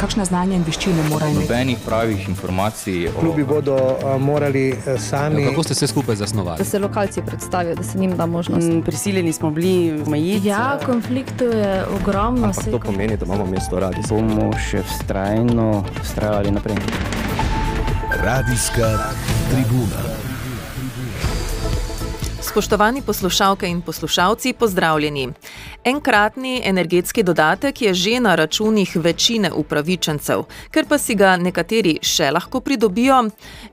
kakšne znanja in veščine morajo imeti? Nobenih pravih informacij. O... Klubi bodo uh, morali uh, sami. Ja, kako ste se skupaj zasnovali? Da se lokalci predstavijo, da se njim da možnost. Mm, prisiljeni smo bili omejiti. Ja, konfliktov je ogromno. Ampak to pomeni, da imamo mesto radi. Bomo še vztrajno vztrajali naprej. Radijska tribuna. Spoštovani poslušalke in poslušalci, pozdravljeni. Enkratni energetski dodatek je že na računih večine upravičencev, ker pa si ga nekateri še lahko pridobijo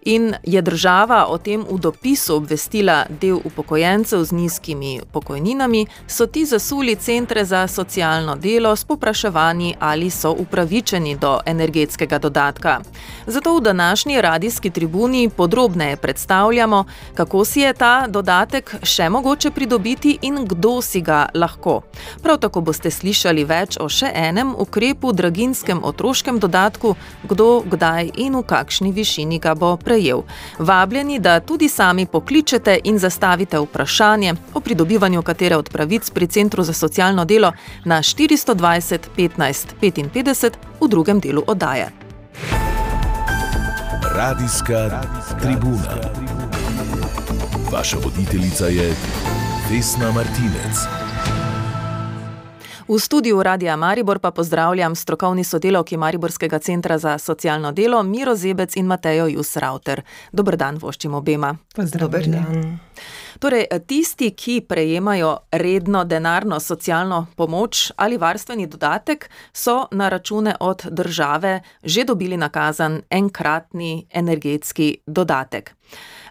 in je država o tem v dopisu obvestila del upokojencev z nizkimi pokojninami, so ti zasuli centre za socialno delo s popraševanji, ali so upravičeni do energetskega dodatka. Zato v današnji radijski tribuni podrobneje predstavljamo, kako si je ta dodatek dodatek še mogoče pridobiti in kdo si ga lahko. Prav tako boste slišali več o še enem ukrepu, draginskem otroškem dodatku, kdo, kdaj in v kakšni višini ga bo prejel. Vabljeni, da tudi sami pokličete in zastavite vprašanje o pridobivanju katere od pravic pri Centru za socialno delo na 420 15 55 v drugem delu oddaje. Radijska tribuna. Vaša voditeljica je Vesna Martinec. V studiu Radia Maribor pa pozdravljam strokovni sodelovki Mariborskega centra za socialno delo Miro Zebec in Matejo Jusrauter. Dobr dan, voščim obema. Pozdravljen. Torej, tisti, ki prejemajo redno denarno socialno pomoč ali varstveni dodatek, so na račune od države že dobili nakazan enkratni energetski dodatek.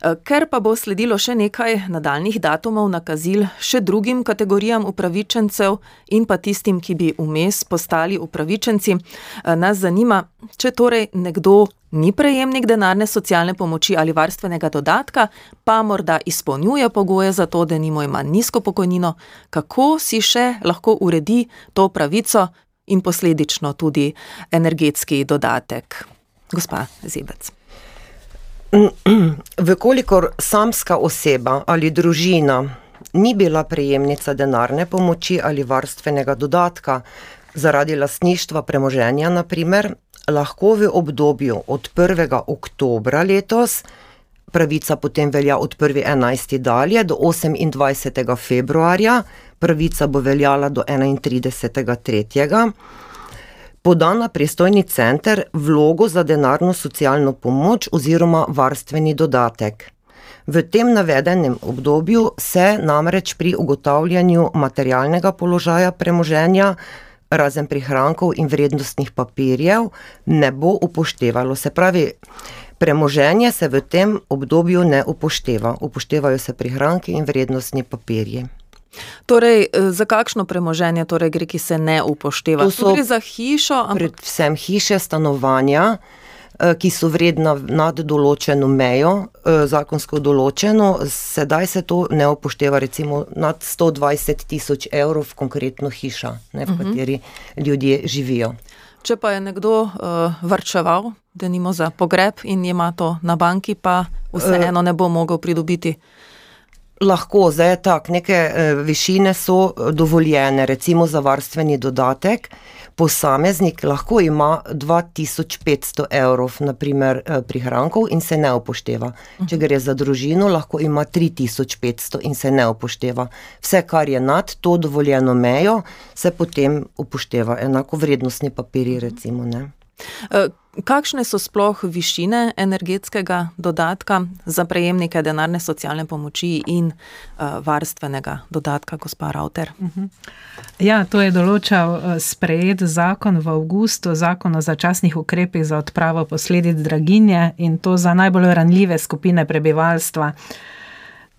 Eh, ker pa bo sledilo še nekaj nadaljnih datumov nakazil še drugim kategorijam upravičencev in pa tistim, ki bi vmes postali upravičenci, eh, nas zanima, če torej nekdo ni prejemnik denarne socialne pomoči ali varstvenega dodatka, pa morda izpolnjuje pogoje za to, da nimo ima nizko pokojnino, kako si še lahko uredi to pravico in posledično tudi energetski dodatek. Gospa Zebec. Vkolikor samska oseba ali družina ni bila prejemnica denarne pomoči ali varstvenega dodatka zaradi lastništva premoženja, naprimer, lahko v obdobju od 1. oktobra letos, pravica potem velja od 1.11. dalje do 28. februarja, pravica bo veljala do 31.3 poda na pristojni center vlogo za denarno socialno pomoč oziroma varstveni dodatek. V tem navedenem obdobju se namreč pri ugotavljanju materialnega položaja premoženja, razen prihrankov in vrednostnih papirjev, ne bo upoštevalo. Se pravi, premoženje se v tem obdobju ne upošteva, upoštevajo se prihranki in vrednostni papirji. Torej, eh, za kakšno premoženje torej gre, ki se ne upošteva? To so tudi za hišo. Ampak... Predvsem hiše, stanovanja, eh, ki so vredna nad določeno mejo, eh, zakonsko določeno, sedaj se to ne upošteva, recimo nad 120 tisoč evrov, konkretno hiša, ne, v uh mhm. -huh. kateri ljudje živijo. Če pa je nekdo uh, varčeval, da nima za pogreb in ima to na banki, pa vseeno ne bo mogel pridobiti. Lahko, zdaj je tako, neke e, višine so eh, dovoljene, recimo za varstveni dodatek. Posameznik lahko ima 2500 evrov naprimer, eh, prihrankov in se ne upošteva. Če gre za družino, lahko ima 3500 in se ne upošteva. Vse, kar je nad to dovoljeno mejo, se potem upošteva, enako vrednostni papiri. Recimo, Kakšne so sploh višine energetskega dodatka za prejemnike denarne socialne pomoči in uh, varstvenega dodatka, gospa Rauter? Mhm. Ja, to je določal eh, sprejet zakon v avgustu, zakon o začasnih ukrepih za odpravo posledic draginje in to za najbolj ranljive skupine prebivalstva.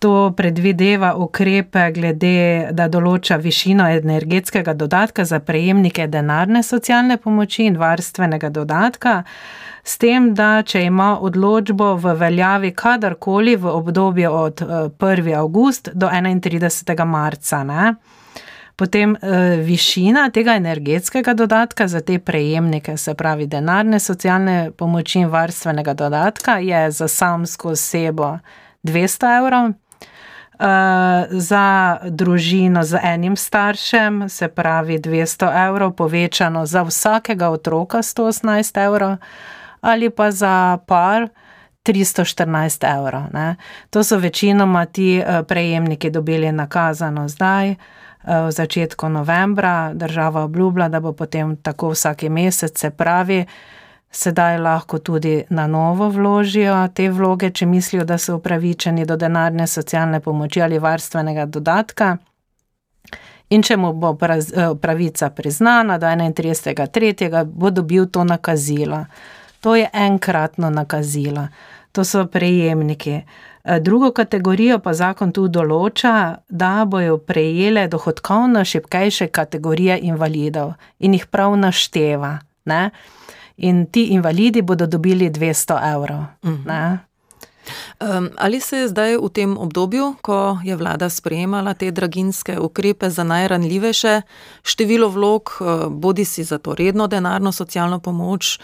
To predvideva ukrepe glede, da določa višino energetskega dodatka za prejemnike denarne socialne pomoči in varstvenega dodatka, s tem, da če ima odločbo v veljavi kadarkoli v obdobju od 1. Eh, august do 31. marca. Ne? Potem eh, višina tega energetskega dodatka za te prejemnike, se pravi denarne socialne pomoči in varstvenega dodatka, je za samsko osebo 200 evrov. Za družino z enim staršem, se pravi 200 evrov, povečano za vsakega otroka 118 evrov, ali pa za par 314 evrov. Ne. To so večinoma ti prejemniki dobili nakazano zdaj. V začetku novembra država obljublja, da bo potem tako vsak mesec, se pravi, sedaj lahko tudi na novo vložijo te vloge, če mislijo, da so upravičeni do denarne socialne pomoči ali varstvenega dodatka. In če mu bo pravica priznana do 31.3., bo dobil to nakazilo. To je enkratno nakazilo, to so prejemniki. Drugo kategorijo pa zakon tu določa, da bojo prejele dohodkovno šibkejše kategorije invalidov in jih prav našteva. Ne? In ti invalidi bodo dobili 200 evrov. Ne? Um, ali se je zdaj v tem obdobju, ko je vlada sprejemala te draginske ukrepe za najranljivejše, število vlog, bodi si za to redno denarno socialno pomoč,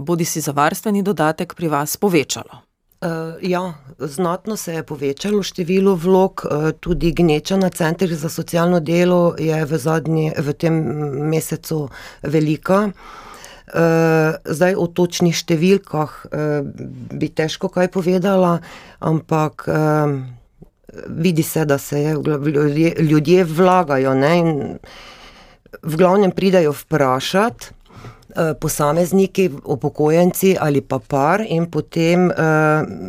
bodi si za varstveni dodatek pri vas povečalo? Ja, znatno se je povečalo število vlog, tudi gneča na centrih za socialno delo je v zadnji, v tem mesecu velika. Zdaj o točnih številkah bi težko kaj povedala, ampak vidi se, da se je ljudje, ljudje vlagajo, ne, in v glavnem pridejo vprašat, posamezniki, upokojenci ali pa par in potem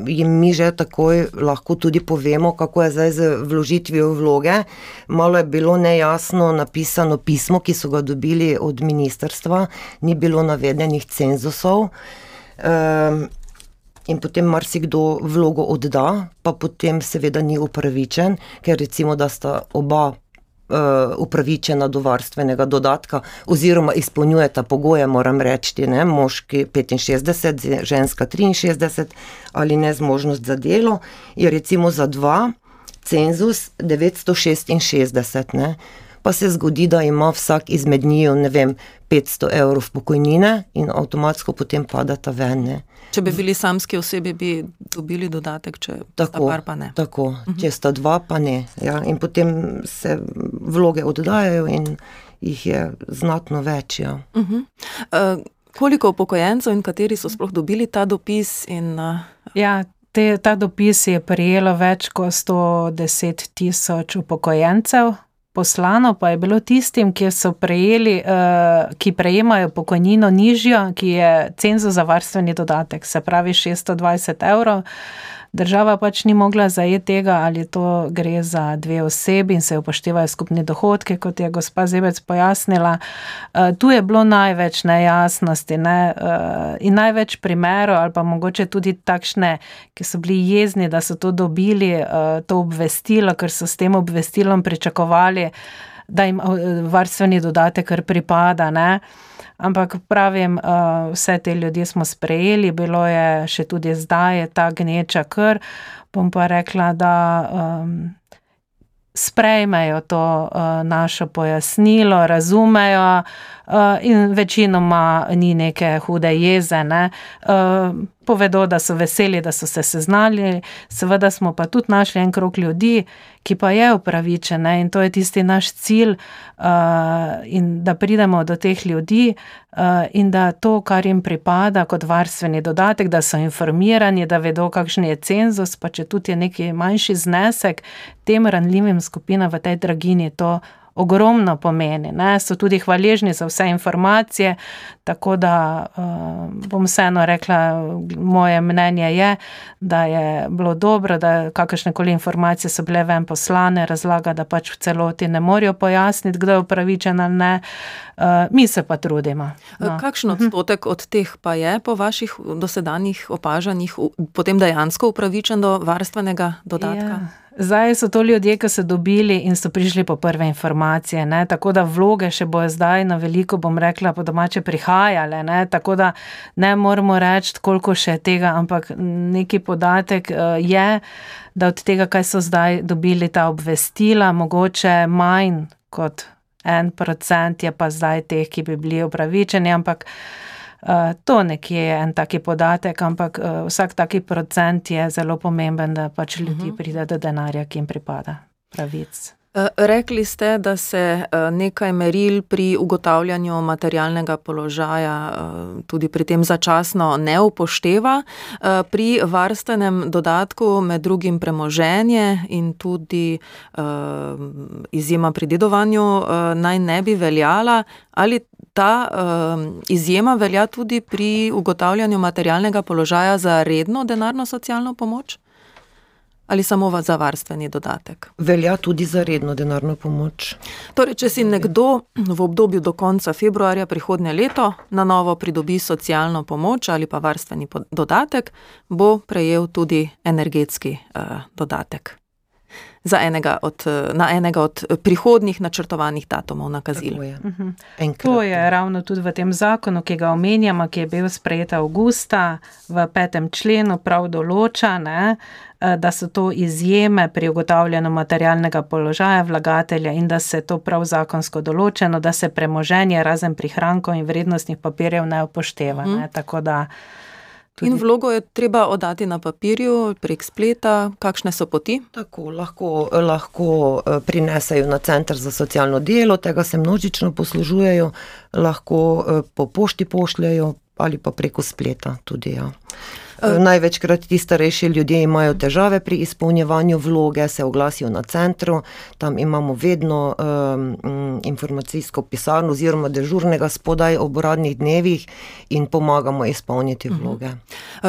jim mi že takoj lahko tudi povemo, kako je zdaj z vložitvijo vloge. Malo je bilo nejasno napisano pismo, ki so ga dobili od ministrstva, ni bilo navedenih cenzusov. In potem marsikdo vlogo odda, pa potem seveda ni upravičen, ker recimo, da sta oba upravičena do varstvenega dodatka oziroma izpolnjujeta pogoje, moram reči, ne, moški petinšestdeset, ženska triinšestdeset ali nezmožnost za delo, je recimo za dva cenzus devetsto šestinšestdeset, ne. Pa se zgodi, da ima vsak izmed njiju, ne vem, petsto evrov pokojnine in avtomatsko potem padeta ven, ne. Če bi bili samski osebi, bi dobili dodatek, če sta par, pa ne? Tako, če sta dva, pa ne, ja, in potem se vloge oddajajo in jih je znatno več, ja. Koliko upokojencev in kateri so sploh dobili ta dopis in... Ja, te, ta dopis je prejelo več kot sto deset tisoč upokojencev, poslano pa je bilo tistim, ki so prejeli, ki prejemajo pokojnino nižjo, ki je cenzus za varstveni dodatek, se pravi šeststo dvajset evrov. Država pač ni mogla zajeti tega, ali to gre za dve osebi in se upoštevajo skupni dohodki, kot je gospa Zebec pojasnila. tu je bilo največ nejasnosti, ne, in največ primerov ali pa mogoče tudi takšne, ki so bili jezni, da so to dobili, to obvestilo, ker so s tem obvestilom pričakovali, da jim varstveni dodatek kar pripada, ne. Ampak pravim, vse te ljudi smo sprejeli, bilo je še tudi zdaj je ta gneča kar, bom pa rekla, da sprejmejo to naše pojasnilo, razumejo, in večinoma ni neke hude jeze, ne. povedo, da so veseli, da so se seznanili, seveda smo pa tudi našli en krog ljudi, ki pa je upravičen, ne, in to je tisti naš cilj, in da pridemo do teh ljudi, in da to, kar jim pripada kot varstveni dodatek, da so informirani, da vedo, kakšen je cenzus, pa četudi je neki manjši znesek, tem ranljivim skupinam v tej draginji to ogromno pomeni, ne, so tudi hvaležni za vse informacije, tako da bom vseeno rekla, moje mnenje je, da je bilo dobro, da kakršnekoli informacije so bile ven poslane, razlaga, da pač v celoti ne morejo pojasniti, kdo je upravičen ali ne, mi se pa trudimo, no. Kakšen odstotek od teh pa je po vaših dosedanjih opažanjih potem dejansko upravičen do varstvenega dodatka? Ja. Zdaj so to ljudje, ki so dobili in so prišli po prve informacije, ne, tako da vloge še bojo zdaj na veliko, bom rekla po domače, prihajale, ne, tako da ne moremo reči, koliko še tega, ampak neki podatek, je, da od tega, kaj so zdaj dobili ta obvestila, mogoče manj kot en procent je pa zdaj teh, ki bi bili upravičeni, ampak To nekje je en taki podatek, ampak vsak taki procent je zelo pomemben, da pač ljudi mhm. pride do denarja, ki jim pripada, pravic. Eh, rekli ste, da se eh, nekaj meril pri ugotavljanju materialnega položaja eh, tudi pri tem začasno ne upošteva. Pri varstvenem dodatku med drugim premoženje in tudi izjema pri dedovanju naj ne bi veljala. Ali ta izjema velja tudi pri ugotavljanju materialnega položaja za redno denarno socialno pomoč? Ali samo za varstveni dodatek? Velja tudi za redno denarno pomoč. Torej, če si nekdo v obdobju do konca februarja prihodnje leto na novo pridobi socialno pomoč ali pa varstveni dodatek, bo prejel tudi energetski uh, dodatek enega od, na enega od prihodnjih načrtovanih datumov nakazil. Je. Mhm. To je ravno tudi v tem zakonu, ki ga omenjamo, ki je bil sprejet avgusta v petem členu, prav določa, ne, eh, da so to izjeme pri ugotavljanju materialnega položaja vlagatelja in da se to prav zakonsko določeno, da se premoženje razen prihrankov in vrednostnih papirjev ne upošteva. Ne, mhm. Tudi. In vlogo je treba oddati na papirju, prek spleta, kakšne so poti? Tako, lahko, lahko eh, prinesajo na center za socialno delo, tega se množično poslužujejo, lahko eh, po pošti pošljajo ali pa preko spleta tudi. Ja. Eh, največkrat ti starejši ljudje imajo težave pri izpolnjevanju vloge, se oglasijo na centru, tam imamo vedno um, informacijsko pisarno oziroma dežurnega spodaj ob uradnih dnevih in pomagamo izpolniti mhm. vloge.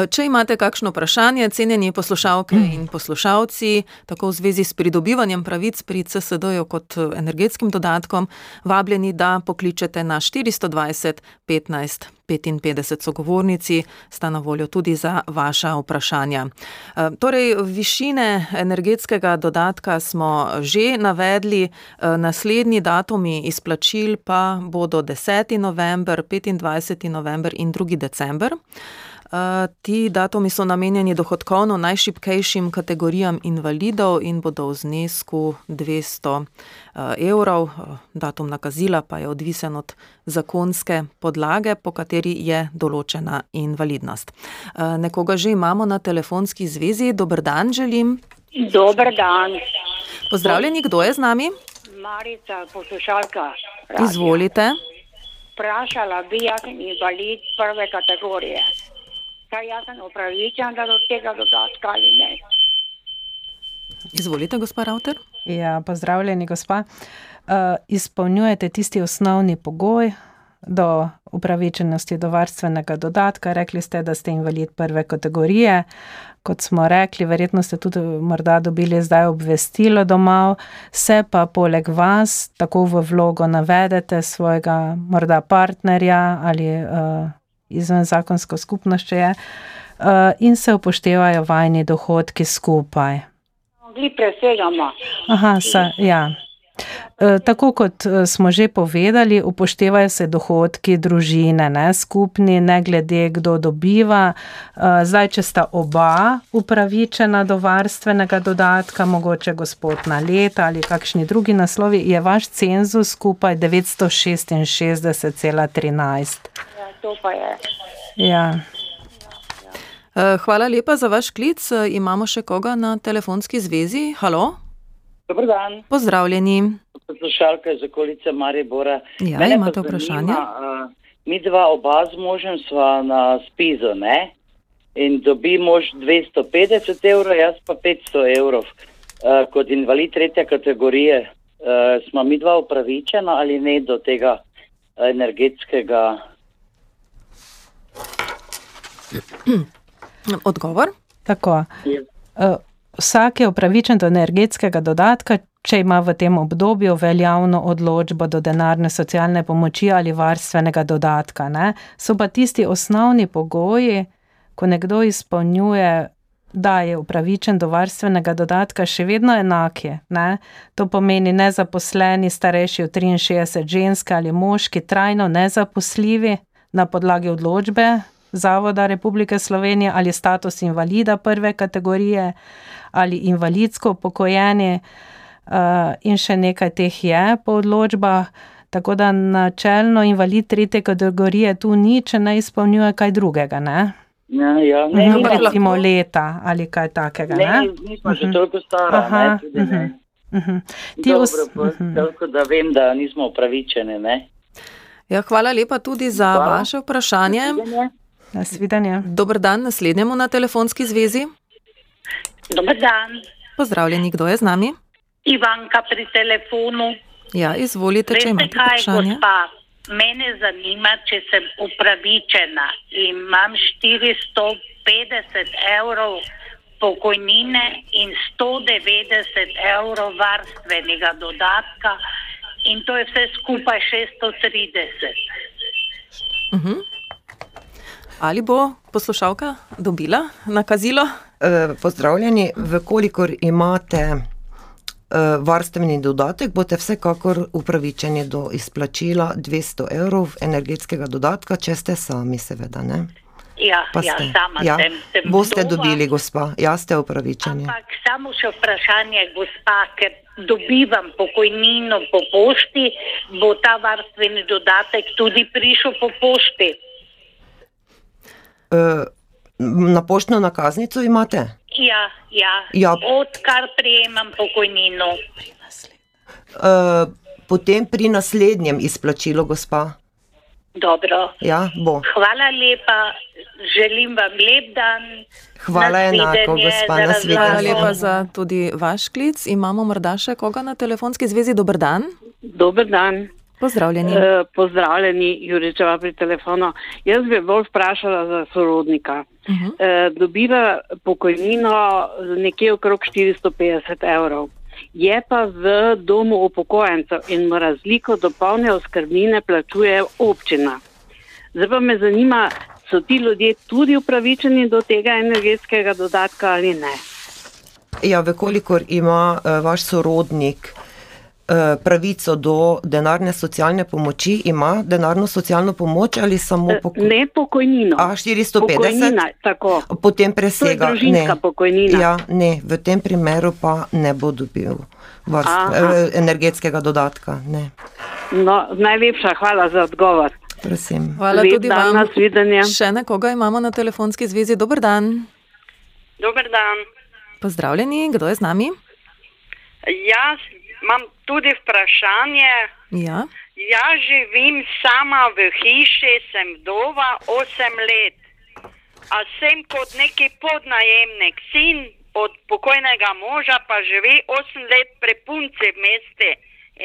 Če imate kakšno vprašanje, cenjeni poslušalke in poslušalci, tako v zvezi s pridobivanjem pravic pri CSD-ju kot energetskim dodatkom, vabljeni, da pokličete na 420 15 55 sogovornici sta na voljo tudi za vaša vprašanja. E, torej, višine energetskega dodatka smo že navedli, e, naslednji datumi izplačil pa bodo 10. november, 25. november in 2. december. Ti datumi so namenjeni dohodkovno najšipkejšim kategorijam invalidov in bodo v znesku 200 eh, evrov. Datum nakazila pa je odvisen od zakonske podlage, po kateri je določena invalidnost. Nekoga že imamo na telefonski zvezi. Dobr dan, želim. Dobr dan. Pozdravljeni, kdo je z nami? Marica, poslušalka. Izvolite. Vprašala bi, sem invalid prve kategorije kaj jaz sem upravičen, da do tega dodatka ali ne. Izvolite, gospod Rauter. Ja, pozdravljeni, gospa. Uh, izpolnjujete tisti osnovni pogoj do upravičenosti do varstvenega dodatka. Rekli ste, da ste invalid prve kategorije. Kot smo rekli, verjetno ste tudi morda dobili zdaj obvestilo doma, se pa poleg vas tako v vlogo navedete svojega morda partnerja ali uh, izven zakonsko skupnost, če je, uh, in se upoštevajo vajni dohodki skupaj. Mi presegamo. Aha, sa, ja. E, tako kot e, smo že povedali, upoštevajo se dohodki družine, ne skupni, ne glede, kdo dobiva. Zdaj, če sta oba upravičena do varstvenega dodatka, mogoče gospod na leta ali kakšni drugi naslovi, je vaš cenzus skupaj 966,13 to pa je. Ja. Eh, hvala lepa za vaš klic. Eh, imamo še koga na telefonski zvezi? Halo? Dobar dan. Pozdravljeni. Poslušalka iz okolice Maribora. Ja, Mene imate vprašanje? Uh, mi dva oba z možem sva na spizu, ne? In dobi mož 250 evrov, jaz pa 500 evrov. Uh, kot invalid tretje kategorije, uh, smo mi dva upravičena ali ne do tega energetskega Odgovor? Tako. Eh, vsak je upravičen do energetskega dodatka, če ima v tem obdobju veljavno odločbo do denarne socialne pomoči ali varstvenega dodatka. Ne? So pa tisti osnovni pogoji, ko nekdo izpolnjuje, da je upravičen do varstvenega dodatka, še vedno enake. Ne? To pomeni nezaposleni, starejši od 63, ženske ali moški, trajno nezaposljivi na podlagi odločbe Zavoda Republike Slovenije ali status invalida prve kategorije ali invalidsko upokojeni, uh, in še nekaj teh je po odločbah. Tako da načelno invalid tretje kategorije tu ni, če ne izpolnjuje kaj drugega, ne? Ja, ja. Ne, ne, recimo leta ali kaj takega, ne? ne, nismo že Mhm. toliko stara, Aha, ne, tudi ne. mhm, mhm. Ti Dobro, os... pa mhm. toliko, da vem, da nismo upravičeni, ne. Ja, hvala lepa tudi za Hvala. vaše vprašanje. Nasvidenje. Dober dan, naslednjemu na telefonski zvezi. Dobar dan, Pozdravljeni, kdo je z nami? Ivanka pri telefonu. Ja, izvolite, če Veste imate kaj, vprašanje. gospa? Mene zanima, če sem upravičena. Imam 450 evrov pokojnine in 190 evrov varstvenega dodatka in to je vse skupaj 630. Mhm. Ali bo poslušalka dobila nakazilo? Eh, Pozdravljeni, vkolikor imate eh, varstveni dodatek, boste vsekakor upravičeni do izplačila 200 evrov energetskega dodatka, če ste sami, seveda. Ne? Ja, Pa ja, ste. sama ja. sem. sem Boste vdova. dobili, gospa, ja, ste upravičeni. Ampak samo še vprašanje, gospa, ker dobivam pokojnino po pošti, bo ta varstveni dodatek tudi prišel po pošti. Eh, Na poštno nakaznico imate? Ja, ja. Ja. Odkar prejemam pokojnino. Eh, Potem pri naslednjem izplačilu, gospa. Dobro. Ja, bo. Hvala lepa, želim vam lep dan. Hvala enako, gospa, za nasvidenje. Hvala lepa za tudi vaš klic. Imamo morda še koga na telefonski zvezi. Dober dan. Dober dan. Pozdravljeni. E, pozdravljeni, Juričeva pri telefonu. Jaz bi bolj vprašala za sorodnika. Uh -huh. E, dobiva pokojnino nekje okrog 450 evrov. Je pa v domu upokojencev in razliko do polne oskrbnine plačuje občina. Zdaj pa me zanima, so ti ljudje tudi upravičeni do tega energetskega dodatka ali ne? Ja, vkolikor ima uh, vaš sorodnik uh, pravico do denarne socialne pomoči, ima denarno socialno pomoč ali samo pokojnino? Ne pokojnino. A 450? Pokojnina, tako. Potem presega. To je družinska ne. pokojnina. Ja, ne, v tem primeru pa ne bo dobil varst, eh, energetskega dodatka. Ne. No, najlepša hvala za odgovor. Prosim. Hvala Lep tudi dan, vam. nasvidenje. Še nekoga imamo na telefonski zvezi. Dober dan. Dober dan. Pozdravljeni, kdo je z nami? Jaz imam tudi vprašanje. Ja. Jaz živim sama v hiši, sem vdova 8 let. A sem kot neki podnajemnik, sin od pokojnega moža, pa živi 8 let pri punci v mesti.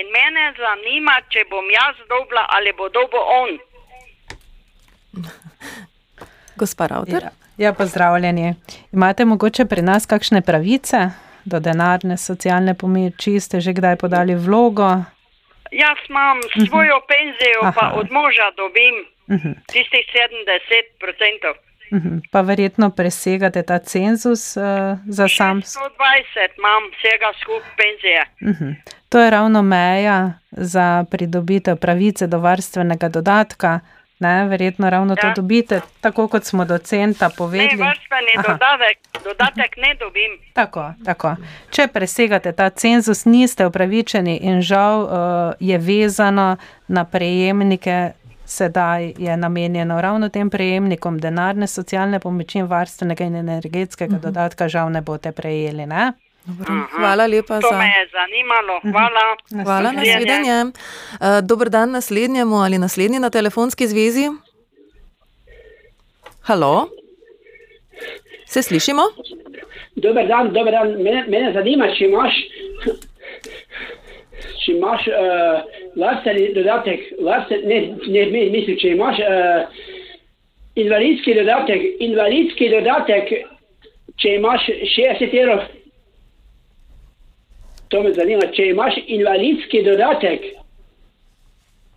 In mene zanima, če bom jaz dobila ali bo dobo on. Gospa Rauter. Ja, ja, pozdravljeni. Imate mogoče pri nas kakšne pravice do denarne socialne pomoči? Ste že kdaj podali vlogo? Jaz imam svojo penzijo, pa Aha. od moža dobim Mhm. tistih 70 odstotkov. Mhm. Pa verjetno presegate ta cenzus uh, za sam. 120 imam vsega skupaj penzije. Mhm. To je ravno meja za pridobitev pravice do varstvenega dodatka. Ne, verjetno ravno to Ja. dobite, tako kot smo do centa Ne, povedali. varstveni Aha. dodatek, dodatek ne dobim. Tako, tako. Če presegate ta cenzus, niste upravičeni in žal uh, je vezano na prejemnike, sedaj je namenjeno ravno tem prejemnikom denarne socialne pomoči in varstvenega in energetskega Mhm. dodatka, žal ne boste prejeli. Ne? Hvala lepa To za. me je zanimalo. Hvala. Hvala, nasvidenje. Uh, dober dan naslednjemu ali naslednji na telefonski zvezi. Halo? Se slišimo? Dober dan, dober dan. Mene, mene zanima, če imaš, če imaš uh, lastni dodatek, lasten, ne, ne mi- mislim, če imaš uh, invalidski dodatek, invalidski dodatek, če imaš 60 evrov. To me zanima, če imaš invalidski dodatek.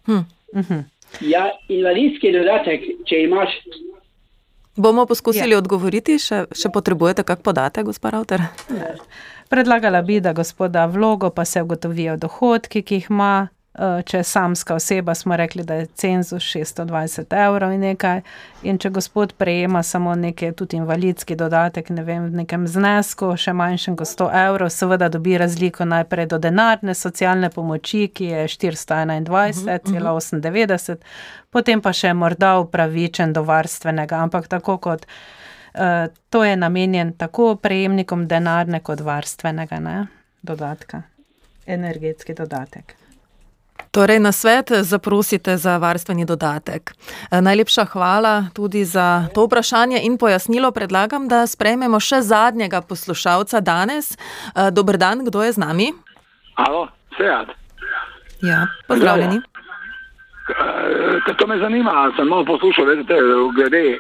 Hm. Mhm. Ja, invalidski dodatek, če imaš. Bomo poskusili ja. odgovoriti, še, še potrebujete kak podatek, gospod Rauter? Predlagala bi, da gospoda vlogo pa se ugotovijo dohodki, ki jih ima, če je samska oseba, smo rekli, da je cenzus 620 evrov in nekaj. In če gospod prejema samo nekaj, tudi invalidski dodatek, ne vem, v nekem znesku, še manjšem kot 100 evrov, seveda dobi razliko najprej do denarne socialne pomoči, ki je 421,98, potem pa še morda upravičen do varstvenega, ampak tako kot. Uh, to je namenjen tako prejemnikom denarne kot varstvenega ne, dodatka, energetski dodatek. Torej, na svet zaprosite za varstveni dodatek. Eh, najlepša hvala tudi za to vprašanje in pojasnilo. Predlagam, da sprejmemo še zadnjega poslušalca danes. Eh, Dobr dan, kdo je z nami? Alo, Sejad. Ja, pozdravljeni. Eh, to me zanima, sem malo poslušal, vedete, glede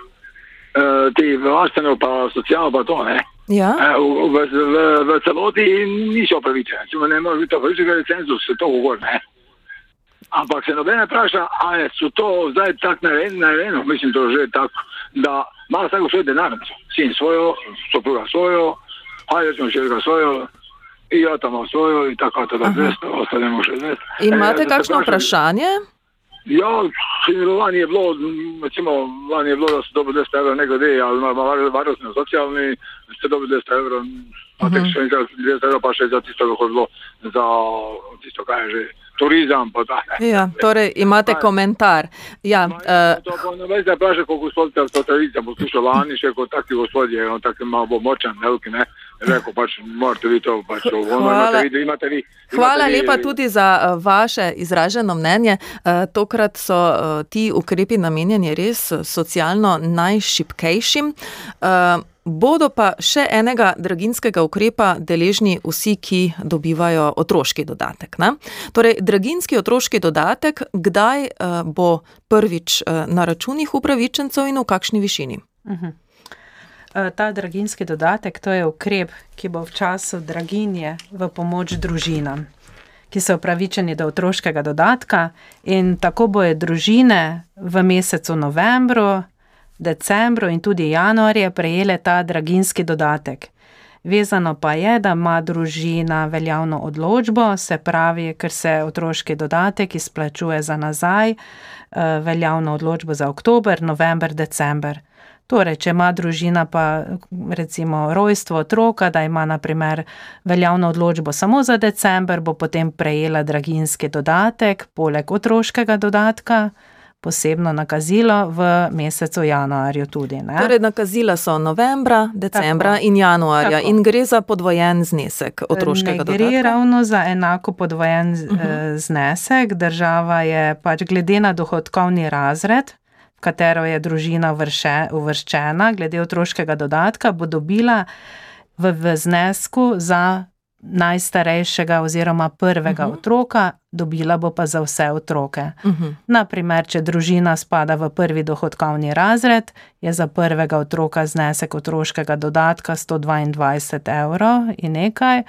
te varstvene pa socialno pa to, ne? Ja. V, v, v, celoti niso upravičene. Če me ne more biti upravičen, je cenzus, se to ugor, ne? Ampak se nobene vpraša, ali so to zdaj tako narejeno, mislim, to že tako, da ima vsak svoj denarnico, sin svojo, sopruga svojo, ali rečemo še ga svojo, in ja tam ima svojo, in tako da zvesto, ostanemo še zvesto. Imate e, kakšno vprašanje? Ja, lani je bilo, recimo, lani je bilo, da so dobili 200 evrov, ne glede, ali ima varnostni, socialni, ste dobili 200 evrov, imate še enkrat 200 evrov, pa še za tisto, kako je bilo, za tisto, kaj je že turizem. Ja, torej imate Aj, komentar. Ja, uh, to pa ne veš, da vprašaj, kako gospod te to tradicijo poslušal lani, še kot taki gospodje, on tak malo bo močan, veliki, ne. Rekel pač, morate vi to, pač to, hvala, imate vi, imate vi. Imate hvala vi, lepa tudi za uh, vaše izraženo mnenje. Uh, tokrat so ti ukrepi namenjeni res socialno najšipkejšim. Uh, Bodo pa še enega draginskega ukrepa deležni vsi, ki dobivajo otroški dodatek. Ne? Torej, draginski otroški dodatek, kdaj uh, bo prvič uh, na računih upravičencev in v kakšni višini? Uh -huh. uh, ta draginski dodatek, je ukrep, ki bo v času draginje v pomoč družinam, ki so upravičeni do otroškega dodatka, in tako bojo družine v mesecu novembru decembru in tudi januarju prejele ta draginski dodatek. Vezano pa je, da ima družina veljavno odločbo, se pravi, ker se otroški dodatek izplačuje za nazaj, eh, veljavno odločbo za oktober, november, december. Torej, če ima družina pa recimo rojstvo otroka, da ima naprimer veljavno odločbo samo za december, bo potem prejela draginski dodatek, poleg otroškega dodatka, posebno nakazilo v mesecu januarju tudi. Ne? Torej, nakazila so novembra, decembra Tako. in januarja Tako. in gre za podvojen znesek otroškega dodatka. Gre ravno za enako podvojen uh mhm. eh, -huh. znesek. Država je pač glede na dohodkovni razred, v katero je družina vrše, uvrščena, glede otroškega dodatka, bo dobila v, v znesku za najstarejšega oziroma prvega uh mhm. -huh. otroka, dobila bo pa za vse otroke. Uh mhm. -huh. Naprimer, če družina spada v prvi dohodkovni razred, je za prvega otroka znesek otroškega dodatka 122 evrov in nekaj.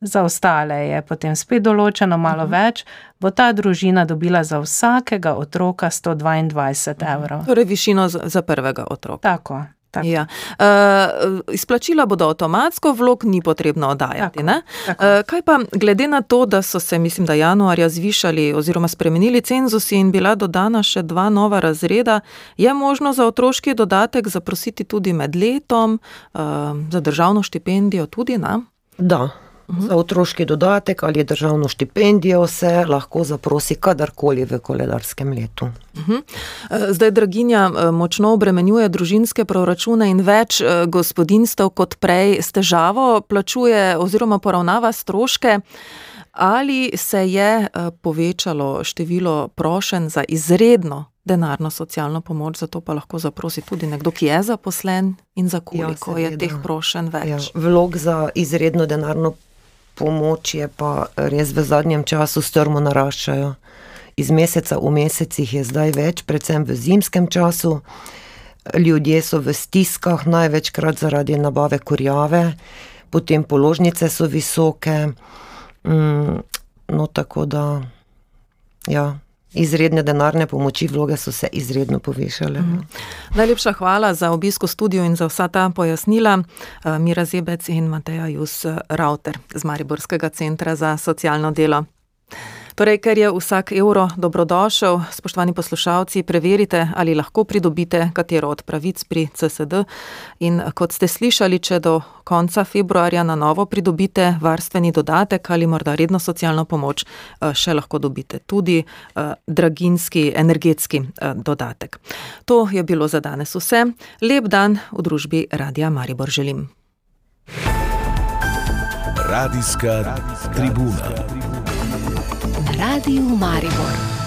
Za ostale je potem spet določeno malo uh mhm. -huh. več, bo ta družina dobila za vsakega otroka 122 evrov. Torej, višino za prvega otroka. Tako. Ja. Uh, izplačila bodo avtomatsko, vlog ni potrebno oddajati. Tako, tako. Uh, kaj pa glede na to, da so se, mislim, da januarja zvišali oziroma spremenili cenzusi in bila dodana še dva nova razreda, je možno za otroški dodatek zaprositi tudi med letom, uh, za državno štipendijo tudi? Na? Da, Za otroški dodatek ali državno štipendijo se lahko zaprosi kadarkoli v koledarskem letu. Mhm. Eh, zdaj, draginja eh, močno obremenjuje družinske proračune in več eh, gospodinstv kot prej s težavo plačuje oziroma poravnava stroške. Ali se je povečalo število prošen za izredno denarno socialno pomoč, zato pa lahko zaprosi tudi nekdo, ki je zaposlen in za koliko ja, je teh prošen več? Ja, vlog za izredno denarno pomoč je pa res v zadnjem času strmo naraščajo. Iz meseca v mesecih je zdaj več, predvsem v zimskem času. Ljudje so v stiskah, največkrat zaradi nabave kurjave, potem položnice so visoke. Mm, no, tako da, ja, izredne denarne pomoči, vloge so se izredno povišale. Mm. Najlepša hvala za obisko studio in za vsa ta pojasnila. Eh, Mira Zebec in Mateja Jus Rauter z Mariborskega centra za socialno delo. Torej, ker je vsak evro dobrodošel, spoštovani poslušalci, preverite, ali lahko pridobite katero od pravic pri CSD. In kot ste slišali, če do konca februarja na novo pridobite varstveni dodatek ali morda redno socialno pomoč, eh, še lahko dobite tudi eh, draginski, energetski eh, dodatek. To je bilo za danes vse. Lep dan v družbi Radia Maribor želim. Radijska tribuna. Radio Maribor.